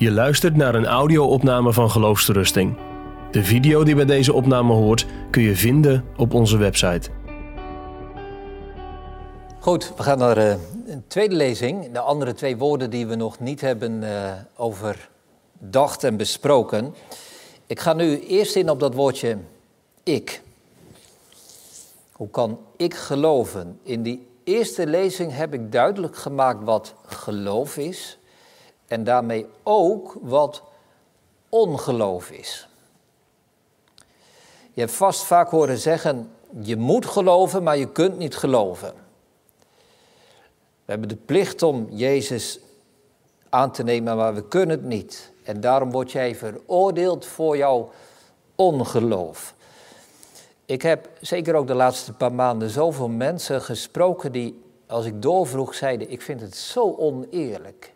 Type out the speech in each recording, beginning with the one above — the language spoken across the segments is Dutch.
Je luistert naar een audio-opname van Geloofsterusting. De video die bij deze opname hoort kun je vinden op onze website. Goed, we gaan naar uh, een tweede lezing. De andere twee woorden die we nog niet hebben uh, overdacht en besproken. Ik ga nu eerst in op dat woordje ik. Hoe kan ik geloven? In die eerste lezing heb ik duidelijk gemaakt wat geloof is en daarmee ook wat ongeloof is. Je hebt vast vaak horen zeggen, je moet geloven, maar je kunt niet geloven. We hebben de plicht om Jezus aan te nemen, maar we kunnen het niet. En daarom word jij veroordeeld voor jouw ongeloof. Ik heb zeker ook de laatste paar maanden zoveel mensen gesproken die, als ik doorvroeg, zeiden: Ik vind het zo oneerlijk.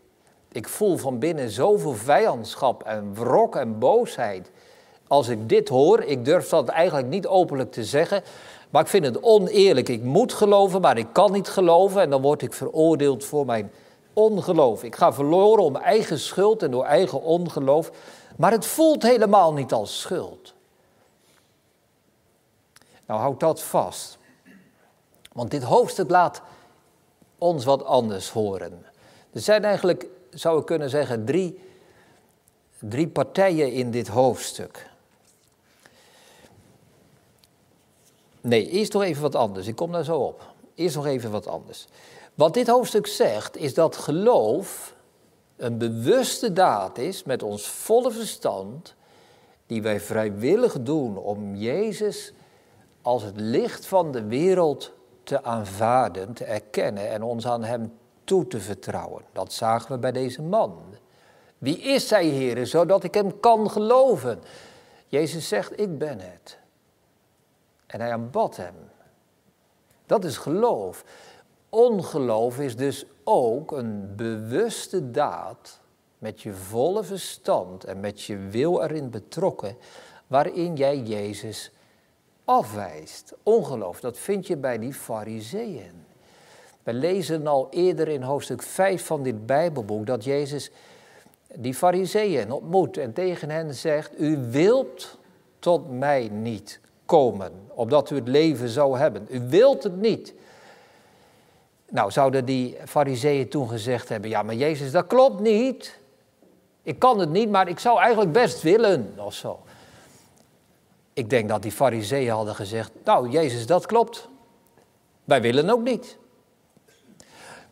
Ik voel van binnen zoveel vijandschap en wrok en boosheid. Als ik dit hoor, ik durf dat eigenlijk niet openlijk te zeggen, maar ik vind het oneerlijk. Ik moet geloven, maar ik kan niet geloven en dan word ik veroordeeld voor mijn ongeloof. Ik ga verloren om eigen schuld en door eigen ongeloof, maar het voelt helemaal niet als schuld. Nou, houd dat vast. Want dit hoofdstuk laat ons wat anders horen. Er zijn eigenlijk zou ik kunnen zeggen, drie, drie partijen in dit hoofdstuk. Nee, eerst nog even wat anders. Ik kom daar zo op. Eerst nog even wat anders. Wat dit hoofdstuk zegt, is dat geloof een bewuste daad is met ons volle verstand, die wij vrijwillig doen om Jezus als het licht van de wereld te aanvaarden, te erkennen en ons aan Hem toe te vertrouwen. Dat zagen we bij deze man. Wie is hij, heren, zodat ik hem kan geloven? Jezus zegt, ik ben het. En hij aanbad hem. Dat is geloof. Ongeloof is dus ook een bewuste daad met je volle verstand en met je wil erin betrokken, waarin jij Jezus afwijst. Ongeloof, dat vind je bij die fariseeën. We lezen al eerder in hoofdstuk 5 van dit Bijbelboek dat Jezus die fariseeën ontmoet en tegen hen zegt, u wilt tot mij niet komen, opdat u het leven zou hebben. U wilt het niet. Nou, zouden die fariseeën toen gezegd hebben, ja maar Jezus, dat klopt niet. Ik kan het niet, maar ik zou eigenlijk best willen, of zo. Ik denk dat die fariseeën hadden gezegd, nou Jezus, dat klopt. Wij willen ook niet.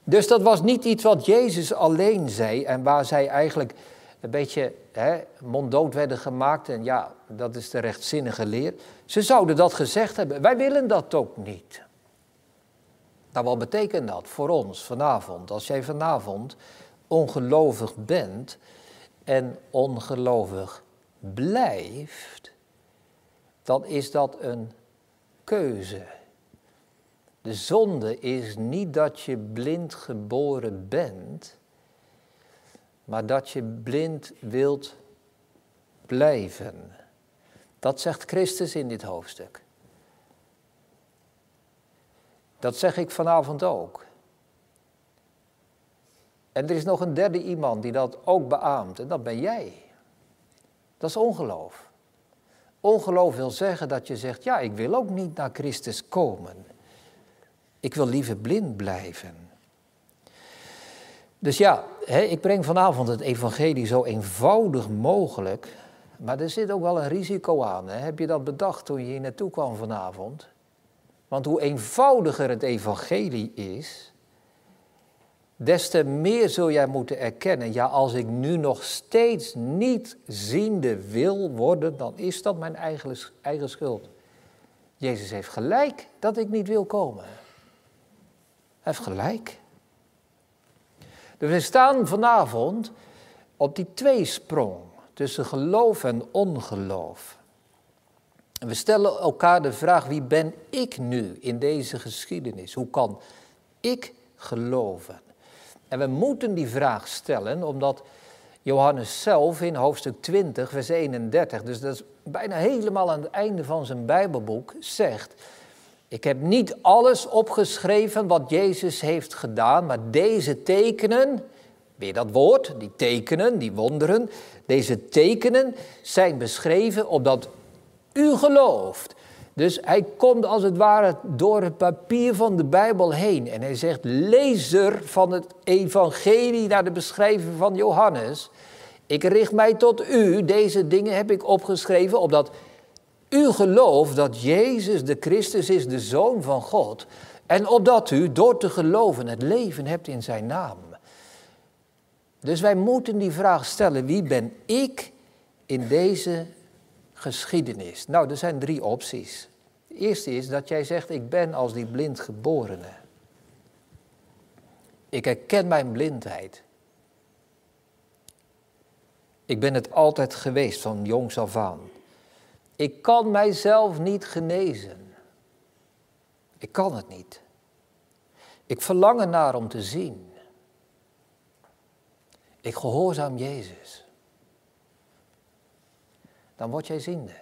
Dus dat was niet iets wat Jezus alleen zei en waar zij eigenlijk een beetje hè, monddood werden gemaakt. En ja, dat is de rechtzinnige leer. Ze zouden dat gezegd hebben. Wij willen dat ook niet. Nou, wat betekent dat voor ons vanavond? Als jij vanavond ongelovig bent en ongelovig blijft, dan is dat een keuze. De zonde is niet dat je blind geboren bent, maar dat je blind wilt blijven. Dat zegt Christus in dit hoofdstuk. Dat zeg ik vanavond ook. En er is nog een derde iemand die dat ook beaamt, en dat ben jij. Dat is ongeloof. Ongeloof wil zeggen dat je zegt, ja, ik wil ook niet naar Christus komen. Ik wil liever blind blijven. Dus ja, ik breng vanavond het evangelie zo eenvoudig mogelijk. Maar er zit ook wel een risico aan. Heb je dat bedacht toen je hier naartoe kwam vanavond? Want hoe eenvoudiger het evangelie is, des te meer zul jij moeten erkennen. Ja, als ik nu nog steeds niet ziende wil worden, dan is dat mijn eigen, eigen schuld. Jezus heeft gelijk dat ik niet wil komen. Heeft gelijk. Dus we staan vanavond op die tweesprong tussen geloof en ongeloof. En we stellen elkaar de vraag, wie ben ik nu in deze geschiedenis? Hoe kan ik geloven? En we moeten die vraag stellen omdat Johannes zelf in hoofdstuk 20, vers 31, dus dat is bijna helemaal aan het einde van zijn Bijbelboek, zegt ik heb niet alles opgeschreven wat Jezus heeft gedaan, maar deze tekenen Weer dat woord, die tekenen, die wonderen. Deze tekenen zijn beschreven opdat u gelooft. Dus hij komt als het ware door het papier van de Bijbel heen. En hij zegt, lezer van het evangelie naar de beschrijving van Johannes. Ik richt mij tot u, deze dingen heb ik opgeschreven, opdat u gelooft dat Jezus de Christus is, de Zoon van God. En opdat u door te geloven het leven hebt in zijn naam. Dus wij moeten die vraag stellen, wie ben ik in deze geschiedenis? Nou, er zijn drie opties. De eerste is dat jij zegt, ik ben als die blind geborene. Ik herken mijn blindheid. Ik ben het altijd geweest van jongs af aan. Ik kan mijzelf niet genezen. Ik kan het niet. Ik verlang ernaar om te zien. Ik gehoorzaam Jezus. Dan word jij ziende.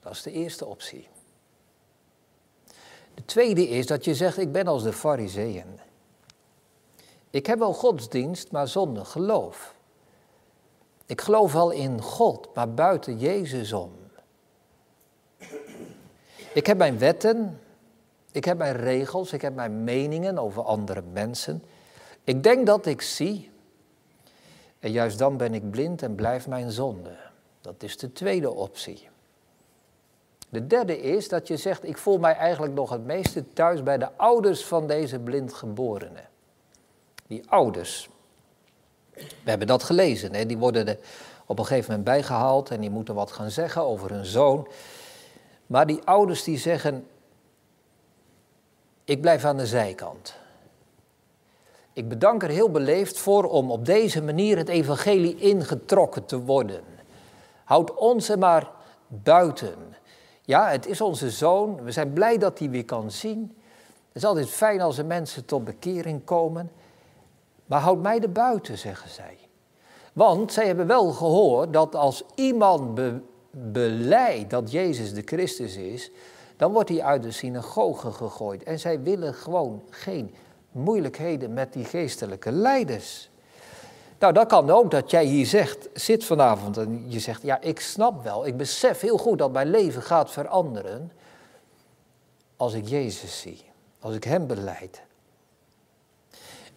Dat is de eerste optie. De tweede is dat je zegt, ik ben als de fariseeën. Ik heb wel godsdienst, maar zonder geloof. Ik geloof wel in God, maar buiten Jezus om. Ik heb mijn wetten, ik heb mijn regels, ik heb mijn meningen over andere mensen. Ik denk dat ik zie. En juist dan ben ik blind en blijf mijn zonde. Dat is de tweede optie. De derde is dat je zegt, ik voel mij eigenlijk nog het meeste thuis bij de ouders van deze blindgeborene. Die ouders. We hebben dat gelezen, hè? die worden er op een gegeven moment bijgehaald en die moeten wat gaan zeggen over hun zoon. Maar die ouders die zeggen, ik blijf aan de zijkant. Ik bedank er heel beleefd voor om op deze manier het evangelie ingetrokken te worden. Houd ons er maar buiten. Ja, het is onze zoon. We zijn blij dat hij weer kan zien. Het is altijd fijn als er mensen tot bekering komen. Maar houd mij er buiten, zeggen zij. Want zij hebben wel gehoord dat als iemand be beleidt dat Jezus de Christus is, dan wordt hij uit de synagoge gegooid. En zij willen gewoon geen moeilijkheden met die geestelijke leiders. Nou, dat kan ook dat jij hier zegt, zit vanavond en je zegt, ja, ik snap wel, ik besef heel goed dat mijn leven gaat veranderen als ik Jezus zie, als ik Hem beleid.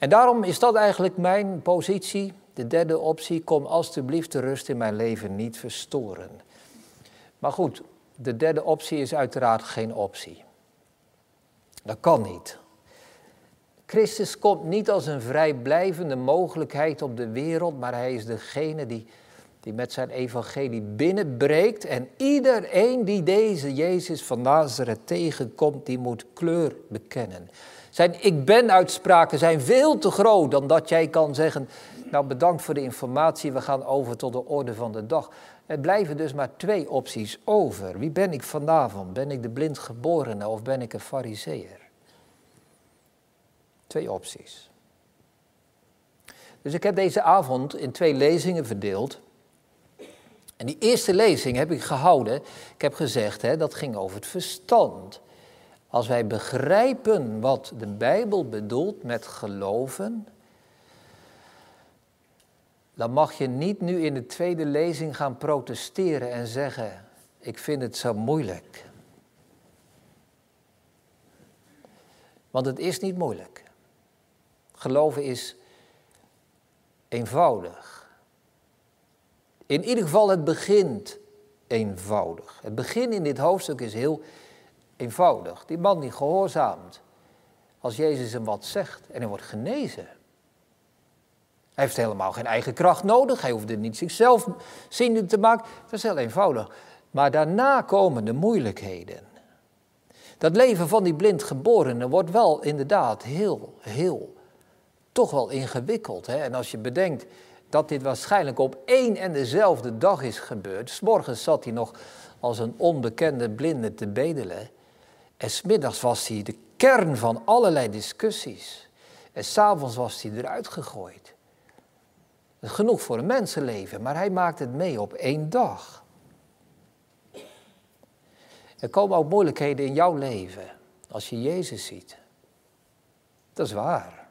En daarom is dat eigenlijk mijn positie. De derde optie, kom alstublieft de rust in mijn leven niet verstoren. Maar goed, de derde optie is uiteraard geen optie. Dat kan niet. Christus komt niet als een vrijblijvende mogelijkheid op de wereld, maar hij is degene die, die met zijn evangelie binnenbreekt. En iedereen die deze Jezus van Nazareth tegenkomt, die moet kleur bekennen. Zijn ik ben uitspraken zijn veel te groot dan dat jij kan zeggen, nou bedankt voor de informatie, we gaan over tot de orde van de dag. Er blijven dus maar twee opties over. Wie ben ik vanavond? Ben ik de blindgeborene of ben ik een fariseer? Twee opties. Dus ik heb deze avond in twee lezingen verdeeld. En die eerste lezing heb ik gehouden. Ik heb gezegd, hè, dat ging over het verstand. Als wij begrijpen wat de Bijbel bedoelt met geloven, dan mag je niet nu in de tweede lezing gaan protesteren en zeggen: Ik vind het zo moeilijk. Want het is niet moeilijk. Geloven is eenvoudig. In ieder geval, het begint eenvoudig. Het begin in dit hoofdstuk is heel. Die man die gehoorzaamt als Jezus hem wat zegt en hij wordt genezen. Hij heeft helemaal geen eigen kracht nodig. Hij hoefde niet zichzelf ziende te maken. Dat is heel eenvoudig. Maar daarna komen de moeilijkheden. Dat leven van die blindgeborene wordt wel inderdaad heel, heel, toch wel ingewikkeld. Hè? En als je bedenkt dat dit waarschijnlijk op één en dezelfde dag is gebeurd. Morgens zat hij nog als een onbekende blinde te bedelen. En smiddags was hij de kern van allerlei discussies. En s'avonds was hij eruit gegooid. Genoeg voor een mensenleven, maar hij maakt het mee op één dag. Er komen ook moeilijkheden in jouw leven als je Jezus ziet. Dat is waar.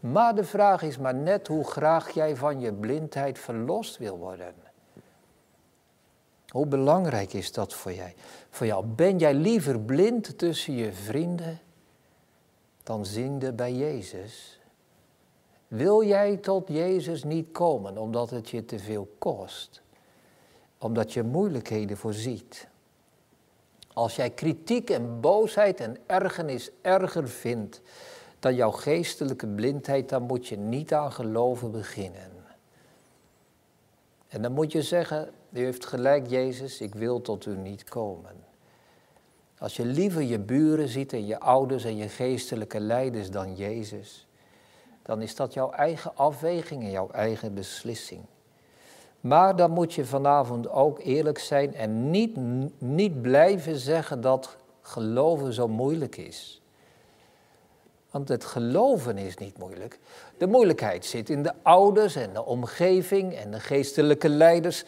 Maar de vraag is maar net hoe graag jij van je blindheid verlost wil worden. Hoe belangrijk is dat voor jij? Voor jou ben jij liever blind tussen je vrienden dan ziende bij Jezus? Wil jij tot Jezus niet komen omdat het je te veel kost? Omdat je moeilijkheden voorziet? Als jij kritiek en boosheid en ergernis erger vindt dan jouw geestelijke blindheid, dan moet je niet aan geloven beginnen. En dan moet je zeggen, u heeft gelijk Jezus, ik wil tot u niet komen. Als je liever je buren ziet en je ouders en je geestelijke leiders dan Jezus, dan is dat jouw eigen afweging en jouw eigen beslissing. Maar dan moet je vanavond ook eerlijk zijn en niet, niet blijven zeggen dat geloven zo moeilijk is. Want het geloven is niet moeilijk. De moeilijkheid zit in de ouders en de omgeving en de geestelijke leiders.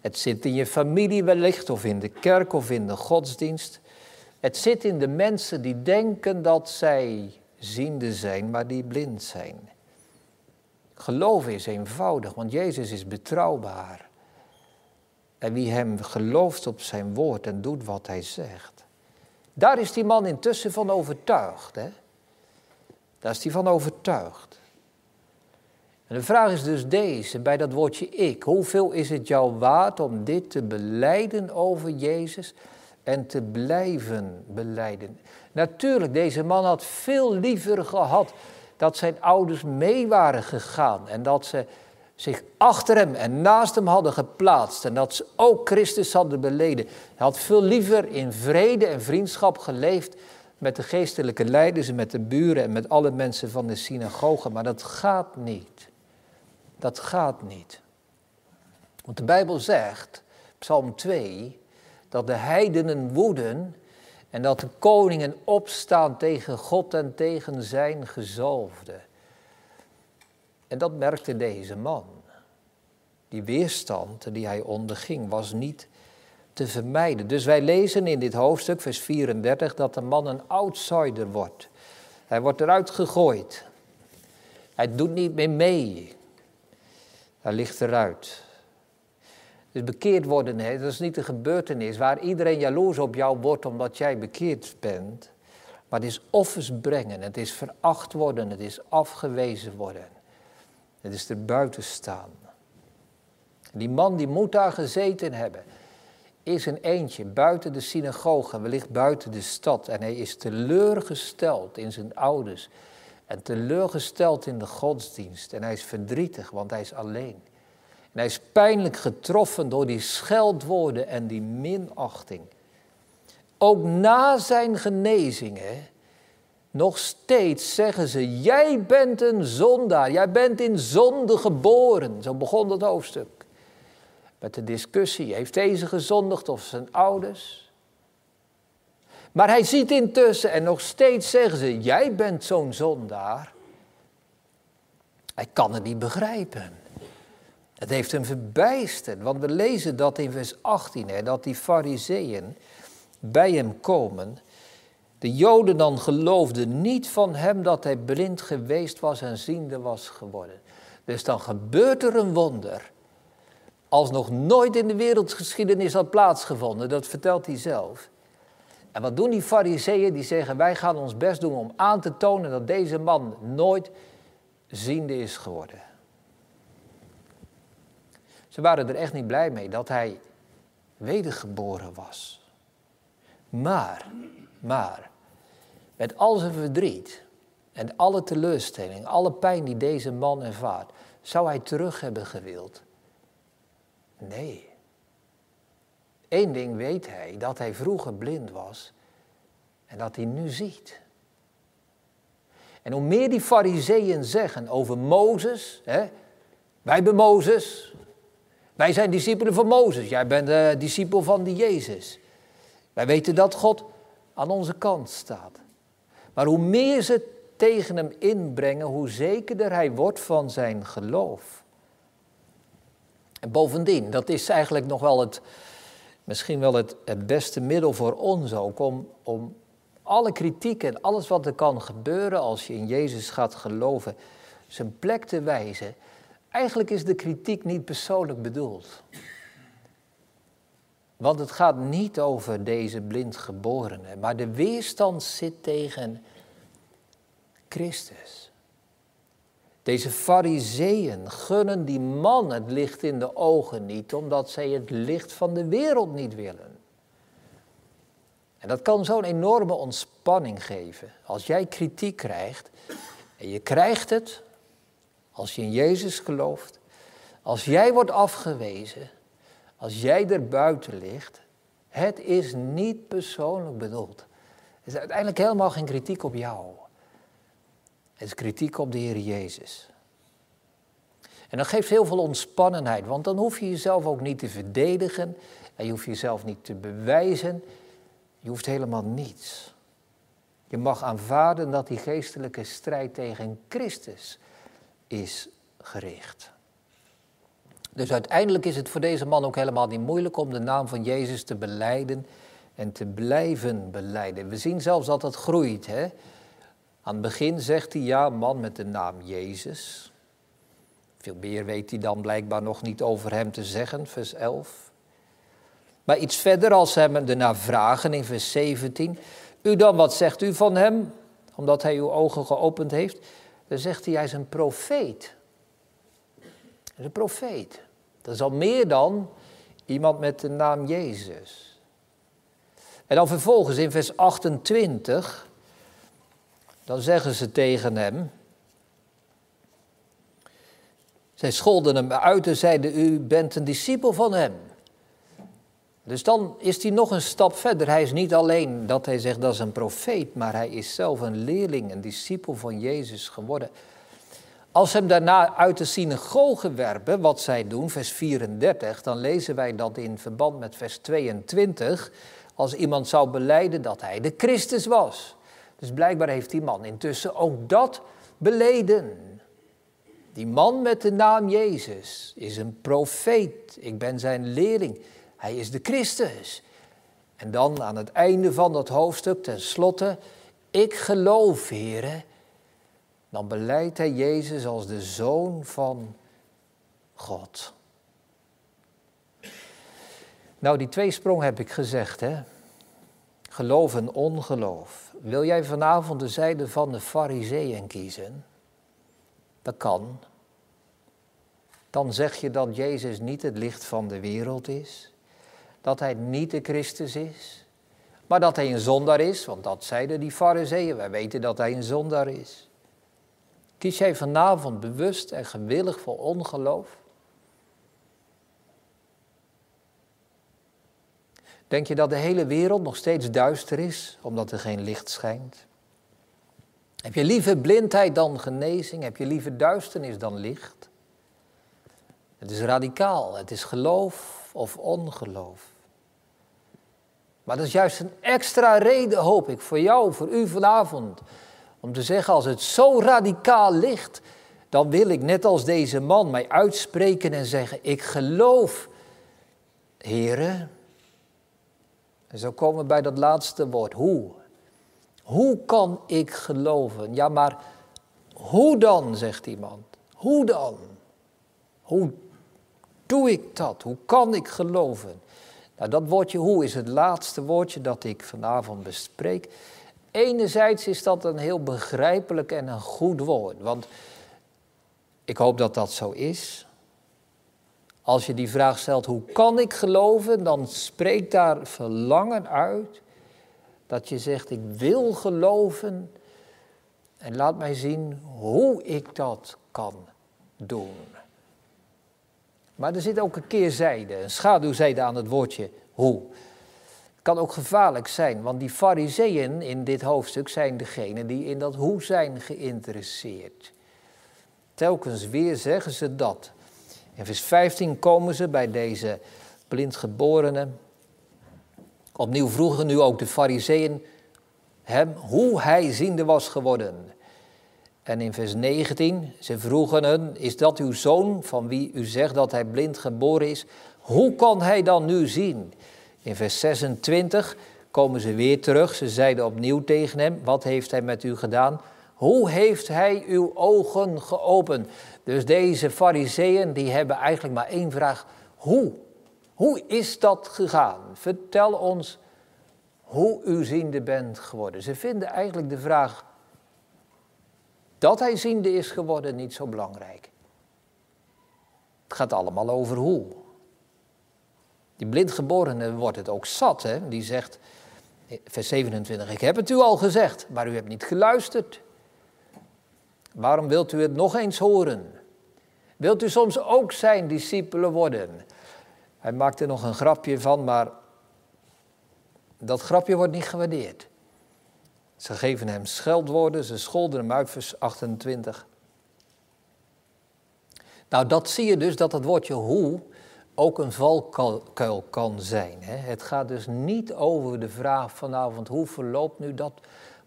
Het zit in je familie wellicht, of in de kerk of in de godsdienst. Het zit in de mensen die denken dat zij ziende zijn, maar die blind zijn. Geloven is eenvoudig, want Jezus is betrouwbaar. En wie hem gelooft op zijn woord en doet wat hij zegt. Daar is die man intussen van overtuigd. Hè? Daar is hij van overtuigd. En de vraag is dus deze, bij dat woordje ik. Hoeveel is het jou waard om dit te beleiden over Jezus en te blijven beleiden? Natuurlijk, deze man had veel liever gehad dat zijn ouders mee waren gegaan en dat ze zich achter hem en naast hem hadden geplaatst en dat ze ook Christus hadden beleden. Hij had veel liever in vrede en vriendschap geleefd met de geestelijke leiders en met de buren en met alle mensen van de synagoge, maar dat gaat niet. Dat gaat niet. Want de Bijbel zegt, Psalm 2, dat de heidenen woeden en dat de koningen opstaan tegen God en tegen zijn gezalfde. En dat merkte deze man. Die weerstand die hij onderging was niet te vermijden. Dus wij lezen in dit hoofdstuk, vers 34, dat de man een outsider wordt. Hij wordt eruit gegooid. Hij doet niet meer mee. Hij ligt eruit. Dus bekeerd worden, hè, dat is niet een gebeurtenis waar iedereen jaloers op jou wordt omdat jij bekeerd bent. Maar het is offers brengen, het is veracht worden, het is afgewezen worden. Het is er buiten staan. Die man die moet daar gezeten hebben, is een eentje buiten de synagoge, wellicht buiten de stad. En hij is teleurgesteld in zijn ouders en teleurgesteld in de godsdienst. En hij is verdrietig, want hij is alleen. En hij is pijnlijk getroffen door die scheldwoorden en die minachting. Ook na zijn genezing, nog steeds zeggen ze: Jij bent een zondaar, jij bent in zonde geboren. Zo begon het hoofdstuk. Met de discussie: heeft deze gezondigd of zijn ouders? Maar hij ziet intussen, en nog steeds zeggen ze: Jij bent zo'n zondaar. Hij kan het niet begrijpen. Het heeft hem verbijsterd, want we lezen dat in vers 18, hè, dat die fariseeën bij hem komen. De Joden dan geloofden niet van hem dat hij blind geweest was en ziende was geworden. Dus dan gebeurt er een wonder. Als nog nooit in de wereldgeschiedenis had plaatsgevonden, dat vertelt hij zelf. En wat doen die fariseeën? Die zeggen, wij gaan ons best doen om aan te tonen dat deze man nooit ziende is geworden. Ze waren er echt niet blij mee dat hij wedergeboren was. Maar, maar, met al zijn verdriet en alle teleurstelling, alle pijn die deze man ervaart, zou hij terug hebben gewild? Nee. Eén ding weet hij, dat hij vroeger blind was en dat hij nu ziet. En hoe meer die fariseeën zeggen over Mozes, hè, wij hebben Mozes, wij zijn discipelen van Mozes. Jij bent de discipel van die Jezus. Wij weten dat God aan onze kant staat. Maar hoe meer ze tegen hem inbrengen, hoe zekerder hij wordt van zijn geloof. En bovendien, dat is eigenlijk nog wel het, misschien wel het, het beste middel voor ons ook, om, om alle kritiek en alles wat er kan gebeuren als je in Jezus gaat geloven, zijn plek te wijzen. Eigenlijk is de kritiek niet persoonlijk bedoeld. Want het gaat niet over deze blindgeborene, maar de weerstand zit tegen Christus. Deze fariseeën gunnen die man het licht in de ogen niet, omdat zij het licht van de wereld niet willen. En dat kan zo'n enorme ontspanning geven. Als jij kritiek krijgt, en je krijgt het als je in Jezus gelooft, als jij wordt afgewezen, als jij er buiten ligt, het is niet persoonlijk bedoeld. Het is uiteindelijk helemaal geen kritiek op jou. Het is kritiek op de Heer Jezus. En dat geeft heel veel ontspannenheid, want dan hoef je jezelf ook niet te verdedigen en je hoeft jezelf niet te bewijzen. Je hoeft helemaal niets. Je mag aanvaarden dat die geestelijke strijd tegen Christus is gericht. Dus uiteindelijk is het voor deze man ook helemaal niet moeilijk om de naam van Jezus te beleiden en te blijven beleiden. We zien zelfs dat het groeit. Hè? Aan het begin zegt hij ja, man met de naam Jezus. Veel meer weet hij dan blijkbaar nog niet over hem te zeggen, vers 11. Maar iets verder, als ze hem ernaar vragen in vers 17. U dan, wat zegt u van hem? Omdat hij uw ogen geopend heeft. Dan zegt hij, hij is een profeet. Hij is een profeet. Dat is al meer dan iemand met de naam Jezus. En dan vervolgens in vers 28, dan zeggen ze tegen hem. Zij scholden hem uit en zeiden: U bent een discipel van hem. Dus dan is hij nog een stap verder. Hij is niet alleen dat hij zegt dat is een profeet, maar hij is zelf een leerling, een discipel van Jezus geworden. Als hem daarna uit de synagoge werpen, wat zij doen, vers 34, dan lezen wij dat in verband met vers 22, als iemand zou beleiden dat hij de Christus was. Dus blijkbaar heeft die man intussen ook dat beleden. Die man met de naam Jezus is een profeet. Ik ben zijn leerling. Hij is de Christus. En dan aan het einde van dat hoofdstuk, tenslotte, ik geloof, heren. Dan beleidt hij Jezus als de zoon van God. Nou, die tweesprong heb ik gezegd, hè. Geloof en ongeloof. Wil jij vanavond de zijde van de fariseeën kiezen? Dat kan. Dan zeg je dat Jezus niet het licht van de wereld is dat hij niet de Christus is, maar dat hij een zondaar is, want dat zeiden die fariseeën, wij weten dat hij een zondaar is. Kies jij vanavond bewust en gewillig voor ongeloof? Denk je dat de hele wereld nog steeds duister is, omdat er geen licht schijnt? Heb je liever blindheid dan genezing? Heb je liever duisternis dan licht? Het is radicaal, het is geloof of ongeloof. Maar dat is juist een extra reden, hoop ik, voor jou, voor u vanavond. Om te zeggen, als het zo radicaal ligt, dan wil ik net als deze man mij uitspreken en zeggen, ik geloof, heren. En zo komen we bij dat laatste woord, hoe. Hoe kan ik geloven? Ja, maar hoe dan, zegt iemand. Hoe dan? Hoe doe ik dat? Hoe kan ik geloven? Nou, dat woordje hoe is het laatste woordje dat ik vanavond bespreek. Enerzijds is dat een heel begrijpelijk en een goed woord, want ik hoop dat dat zo is. Als je die vraag stelt, hoe kan ik geloven, dan spreekt daar verlangen uit dat je zegt, ik wil geloven en laat mij zien hoe ik dat kan doen. Maar er zit ook een keerzijde, een schaduwzijde aan het woordje hoe. Het kan ook gevaarlijk zijn, want die fariseeën in dit hoofdstuk zijn degenen die in dat hoe zijn geïnteresseerd. Telkens weer zeggen ze dat. In vers 15 komen ze bij deze blindgeborene. Opnieuw vroegen nu ook de fariseeën hem hoe hij ziende was geworden. En in vers 19, ze vroegen hen, is dat uw zoon van wie u zegt dat hij blind geboren is? Hoe kan hij dan nu zien? In vers 26 komen ze weer terug. Ze zeiden opnieuw tegen hem: Wat heeft hij met u gedaan? Hoe heeft hij uw ogen geopend? Dus deze fariseeën die hebben eigenlijk maar één vraag. Hoe? Hoe is dat gegaan? Vertel ons hoe u ziende bent geworden. Ze vinden eigenlijk de vraag dat hij ziende is geworden niet zo belangrijk. Het gaat allemaal over hoe. Die blindgeborene wordt het ook zat, hè? die zegt, vers 27, ik heb het u al gezegd, maar u hebt niet geluisterd. Waarom wilt u het nog eens horen? Wilt u soms ook zijn discipelen worden? Hij maakte nog een grapje van, maar dat grapje wordt niet gewaardeerd. Ze geven hem scheldwoorden, ze scholden hem uit, vers 28. Nou, dat zie je dus dat het woordje hoe ook een valkuil kan zijn. Hè? Het gaat dus niet over de vraag vanavond, hoe verloopt nu dat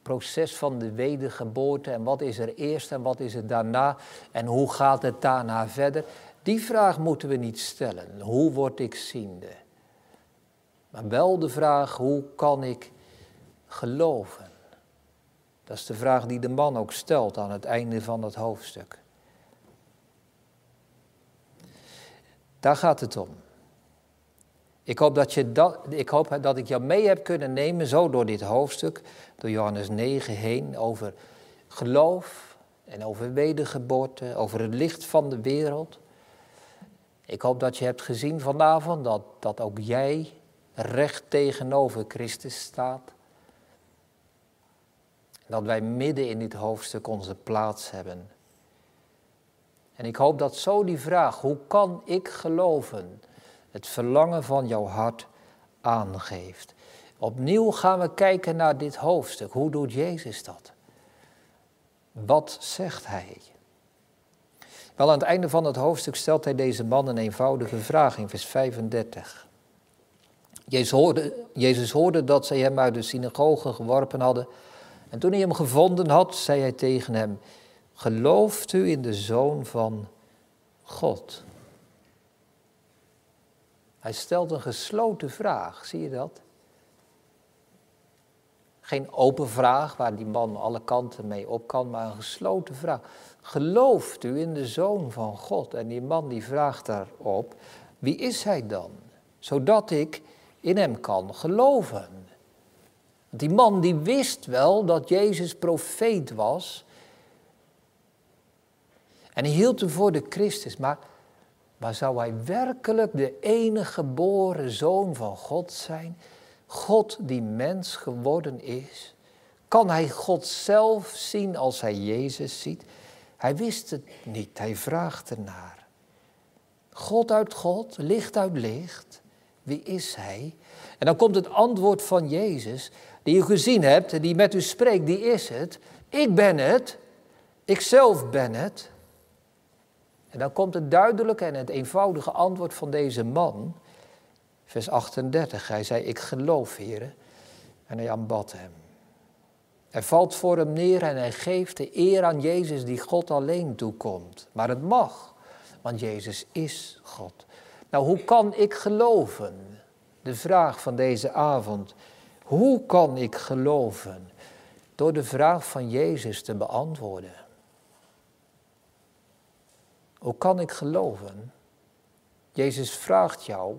proces van de wedergeboorte en wat is er eerst en wat is er daarna en hoe gaat het daarna verder? Die vraag moeten we niet stellen. Hoe word ik ziende? Maar wel de vraag, hoe kan ik geloven? Dat is de vraag die de man ook stelt aan het einde van het hoofdstuk. Daar gaat het om. Ik hoop dat, je dat, ik hoop dat ik jou mee heb kunnen nemen, zo door dit hoofdstuk, door Johannes 9 heen, over geloof en over wedergeboorte, over het licht van de wereld. Ik hoop dat je hebt gezien vanavond dat, dat ook jij recht tegenover Christus staat. Dat wij midden in dit hoofdstuk onze plaats hebben. En ik hoop dat zo die vraag, hoe kan ik geloven, het verlangen van jouw hart aangeeft. Opnieuw gaan we kijken naar dit hoofdstuk. Hoe doet Jezus dat? Wat zegt hij? Wel, aan het einde van het hoofdstuk stelt hij deze man een eenvoudige vraag in vers 35. Jezus hoorde, Jezus hoorde dat zij hem uit de synagoge geworpen hadden. En toen hij hem gevonden had, zei hij tegen hem: Gelooft u in de Zoon van God? Hij stelt een gesloten vraag, zie je dat? Geen open vraag waar die man alle kanten mee op kan, maar een gesloten vraag. Gelooft u in de Zoon van God? En die man die vraagt daarop, wie is hij dan? Zodat ik in hem kan geloven. Die man die wist wel dat Jezus profeet was. En hij hield hem voor de Christus. Maar, maar zou hij werkelijk de enige geboren zoon van God zijn? God die mens geworden is? Kan hij God zelf zien als hij Jezus ziet? Hij wist het niet, hij vraagt ernaar. God uit God, licht uit licht. Wie is hij? En dan komt het antwoord van Jezus, die u gezien hebt, die met u spreekt, die is het. Ik ben het. Ikzelf ben het. En dan komt het duidelijke en het eenvoudige antwoord van deze man. Vers 38. Hij zei, ik geloof, heren. En hij aanbad hem. Hij valt voor hem neer en hij geeft de eer aan Jezus die God alleen toekomt. Maar het mag, want Jezus is God. Nou, hoe kan ik geloven? De vraag van deze avond. Hoe kan ik geloven? Door de vraag van Jezus te beantwoorden. Hoe kan ik geloven? Jezus vraagt jou,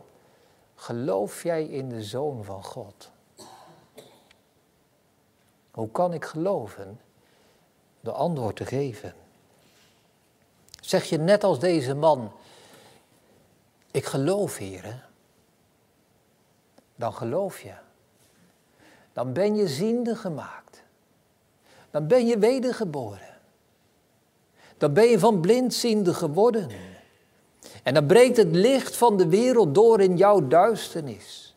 geloof jij in de Zoon van God? Hoe kan ik geloven? De antwoord te geven. Zeg je net als deze man, ik geloof hier, dan geloof je. Dan ben je ziende gemaakt. Dan ben je wedergeboren. Dan ben je van blindziende geworden. En dan breekt het licht van de wereld door in jouw duisternis.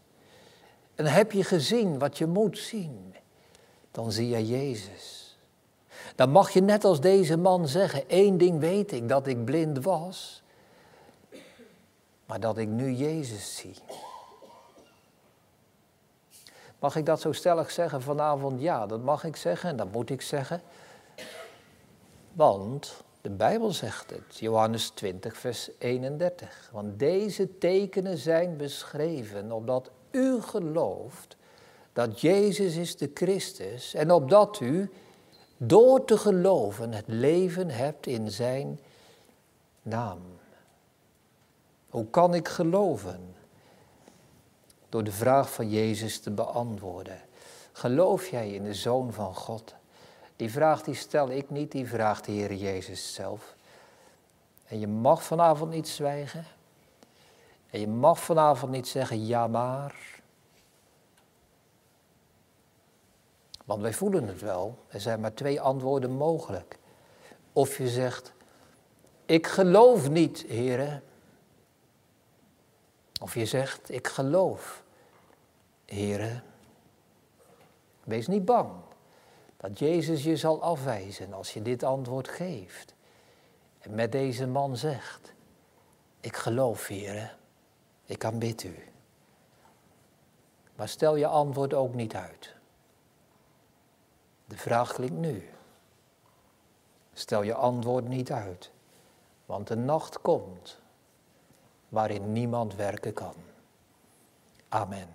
En heb je gezien wat je moet zien. Dan zie je Jezus. Dan mag je net als deze man zeggen, één ding weet ik, dat ik blind was. Maar dat ik nu Jezus zie. Mag ik dat zo stellig zeggen vanavond? Ja, dat mag ik zeggen en dat moet ik zeggen. Want de Bijbel zegt het, Johannes 20, vers 31. Want deze tekenen zijn beschreven opdat u gelooft dat Jezus is de Christus en opdat u door te geloven het leven hebt in zijn naam. Hoe kan ik geloven? Door de vraag van Jezus te beantwoorden. Geloof jij in de Zoon van God? Die vraag die stel ik niet, die vraagt de Heer Jezus zelf. En je mag vanavond niet zwijgen. En je mag vanavond niet zeggen ja maar. Want wij voelen het wel. Er zijn maar twee antwoorden mogelijk. Of je zegt, ik geloof niet, heren. Of je zegt, ik geloof, heren. Wees niet bang dat Jezus je zal afwijzen als je dit antwoord geeft. En met deze man zegt, ik geloof, heren, ik aanbid u. Maar stel je antwoord ook niet uit. De vraag klinkt nu. Stel je antwoord niet uit, want de nacht komt waarin niemand werken kan. Amen.